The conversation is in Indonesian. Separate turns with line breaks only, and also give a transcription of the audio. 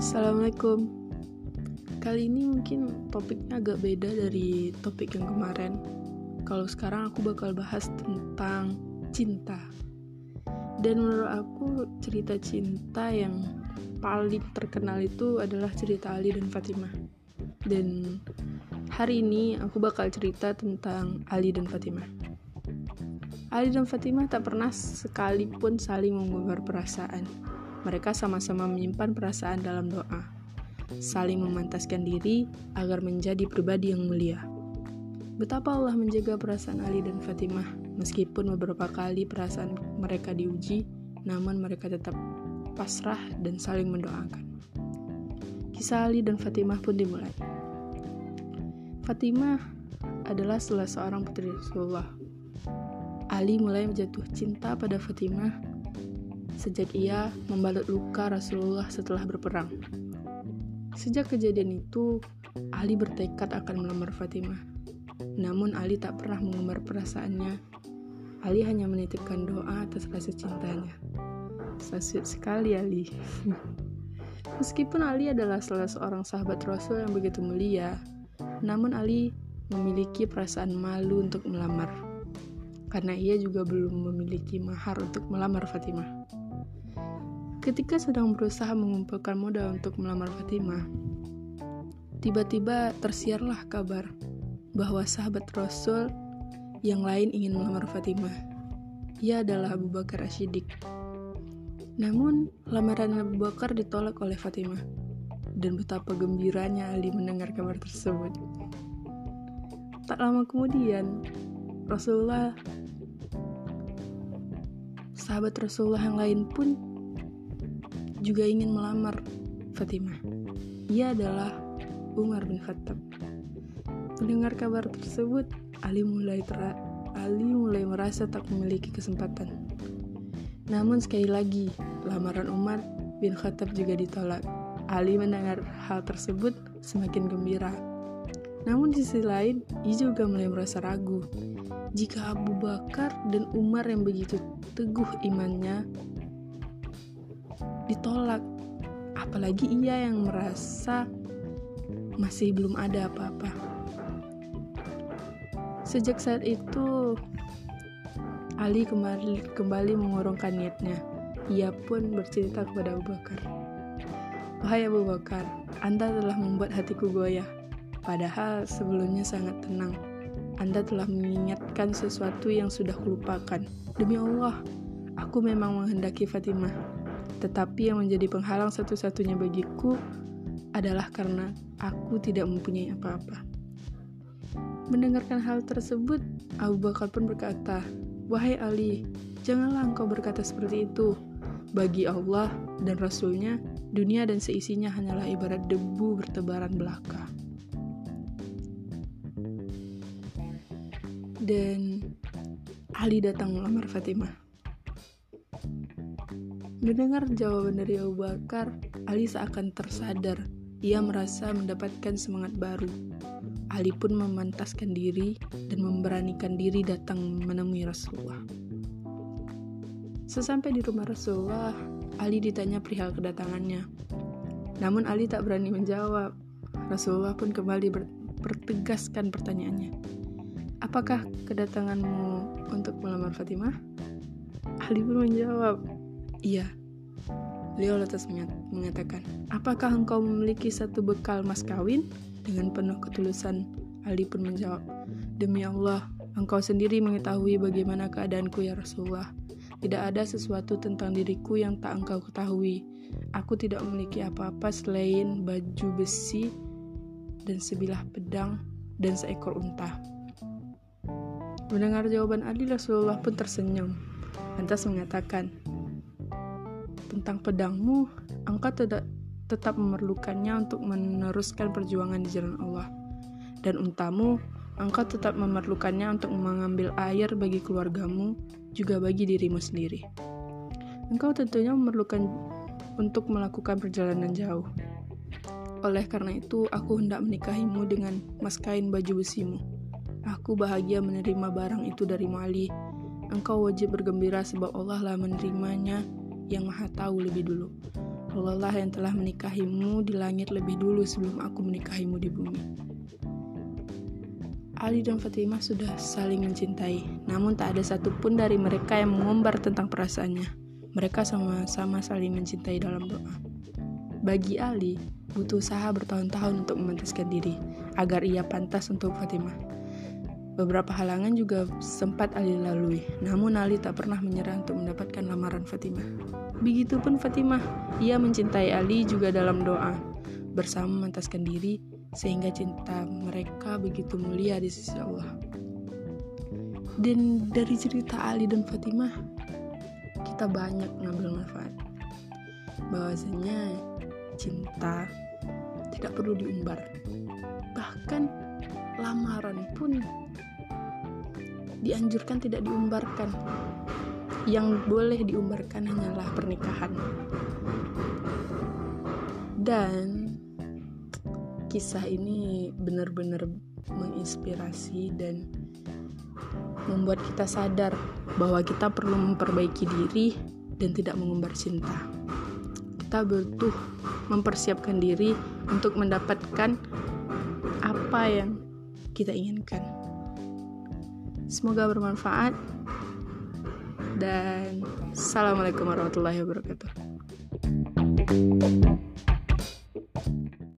Assalamualaikum. Kali ini mungkin topiknya agak beda dari topik yang kemarin. Kalau sekarang aku bakal bahas tentang cinta. Dan menurut aku cerita cinta yang paling terkenal itu adalah cerita Ali dan Fatimah. Dan hari ini aku bakal cerita tentang Ali dan Fatimah. Ali dan Fatimah tak pernah sekalipun saling mengumbar perasaan mereka sama-sama menyimpan perasaan dalam doa, saling memantaskan diri agar menjadi pribadi yang mulia. Betapa Allah menjaga perasaan Ali dan Fatimah, meskipun beberapa kali perasaan mereka diuji, namun mereka tetap pasrah dan saling mendoakan. Kisah Ali dan Fatimah pun dimulai. Fatimah adalah salah seorang putri Rasulullah. Ali mulai jatuh cinta pada Fatimah sejak ia membalut luka Rasulullah setelah berperang. Sejak kejadian itu, Ali bertekad akan melamar Fatimah. Namun Ali tak pernah mengumbar perasaannya. Ali hanya menitipkan doa atas rasa cintanya. Sasut sekali Ali. Meskipun Ali adalah salah seorang sahabat Rasul yang begitu mulia, namun Ali memiliki perasaan malu untuk melamar karena ia juga belum memiliki mahar untuk melamar Fatimah. Ketika sedang berusaha mengumpulkan modal untuk melamar Fatimah, tiba-tiba tersiarlah kabar bahwa sahabat Rasul yang lain ingin melamar Fatimah. Ia adalah Abu Bakar Ashidik. Namun, lamaran Abu Bakar ditolak oleh Fatimah. Dan betapa gembiranya Ali mendengar kabar tersebut. Tak lama kemudian, Rasulullah sahabat Rasulullah yang lain pun juga ingin melamar Fatimah. Ia adalah Umar bin Khattab. Mendengar kabar tersebut, Ali mulai ter Ali mulai merasa tak memiliki kesempatan. Namun sekali lagi, lamaran Umar bin Khattab juga ditolak. Ali mendengar hal tersebut semakin gembira. Namun di sisi lain, ia juga mulai merasa ragu. Jika Abu Bakar dan Umar yang begitu teguh imannya ditolak apalagi ia yang merasa masih belum ada apa-apa sejak saat itu Ali kembali, kembali mengurungkan niatnya ia pun bercerita kepada Abu Bakar Wahai Abu Bakar, Anda telah membuat hatiku goyah. Padahal sebelumnya sangat tenang. Anda telah mengingatkan sesuatu yang sudah kulupakan. Demi Allah, aku memang menghendaki Fatimah. Tetapi yang menjadi penghalang satu-satunya bagiku adalah karena aku tidak mempunyai apa-apa. Mendengarkan hal tersebut, Abu Bakar pun berkata, Wahai Ali, janganlah engkau berkata seperti itu. Bagi Allah dan Rasulnya, dunia dan seisinya hanyalah ibarat debu bertebaran belaka. Dan Ali datang melamar Fatimah. Mendengar jawaban dari Abu Bakar, Ali seakan tersadar. Ia merasa mendapatkan semangat baru. Ali pun memantaskan diri dan memberanikan diri datang menemui Rasulullah. Sesampai di rumah Rasulullah, Ali ditanya perihal kedatangannya. Namun Ali tak berani menjawab. Rasulullah pun kembali bertegaskan pertanyaannya. Apakah kedatanganmu untuk melamar Fatimah? Ali pun menjawab, Iya. Beliau lantas mengatakan, apakah engkau memiliki satu bekal mas kawin? Dengan penuh ketulusan, Ali pun menjawab, Demi Allah, engkau sendiri mengetahui bagaimana keadaanku ya Rasulullah. Tidak ada sesuatu tentang diriku yang tak engkau ketahui. Aku tidak memiliki apa-apa selain baju besi dan sebilah pedang dan seekor unta. Mendengar jawaban Ali, Rasulullah pun tersenyum. Lantas mengatakan, tentang pedangmu, engkau tidak tetap memerlukannya untuk meneruskan perjuangan di jalan Allah. Dan untamu, engkau tetap memerlukannya untuk mengambil air bagi keluargamu, juga bagi dirimu sendiri. Engkau tentunya memerlukan untuk melakukan perjalanan jauh. Oleh karena itu, aku hendak menikahimu dengan mas kain baju besimu. Aku bahagia menerima barang itu dari Mali. Engkau wajib bergembira sebab Allah lah menerimanya yang maha tahu lebih dulu. Allah lah yang telah menikahimu di langit lebih dulu sebelum aku menikahimu di bumi. Ali dan Fatimah sudah saling mencintai, namun tak ada satupun dari mereka yang mengumbar tentang perasaannya. Mereka sama-sama saling mencintai dalam doa. Bagi Ali, butuh usaha bertahun-tahun untuk memantaskan diri, agar ia pantas untuk Fatimah. Beberapa halangan juga sempat Ali lalui, namun Ali tak pernah menyerah untuk mendapatkan lamaran Fatimah. Begitupun Fatimah, ia mencintai Ali juga dalam doa, bersama memantaskan diri sehingga cinta mereka begitu mulia di sisi Allah. Dan dari cerita Ali dan Fatimah, kita banyak ngambil manfaat. Bahwasanya cinta tidak perlu diumbar. Bahkan lamaran pun dianjurkan tidak diumbarkan yang boleh diumbarkan hanyalah pernikahan. Dan kisah ini benar-benar menginspirasi dan membuat kita sadar bahwa kita perlu memperbaiki diri dan tidak mengumbar cinta. Kita butuh mempersiapkan diri untuk mendapatkan apa yang kita inginkan. Semoga bermanfaat dan assalamualaikum warahmatullahi wabarakatuh.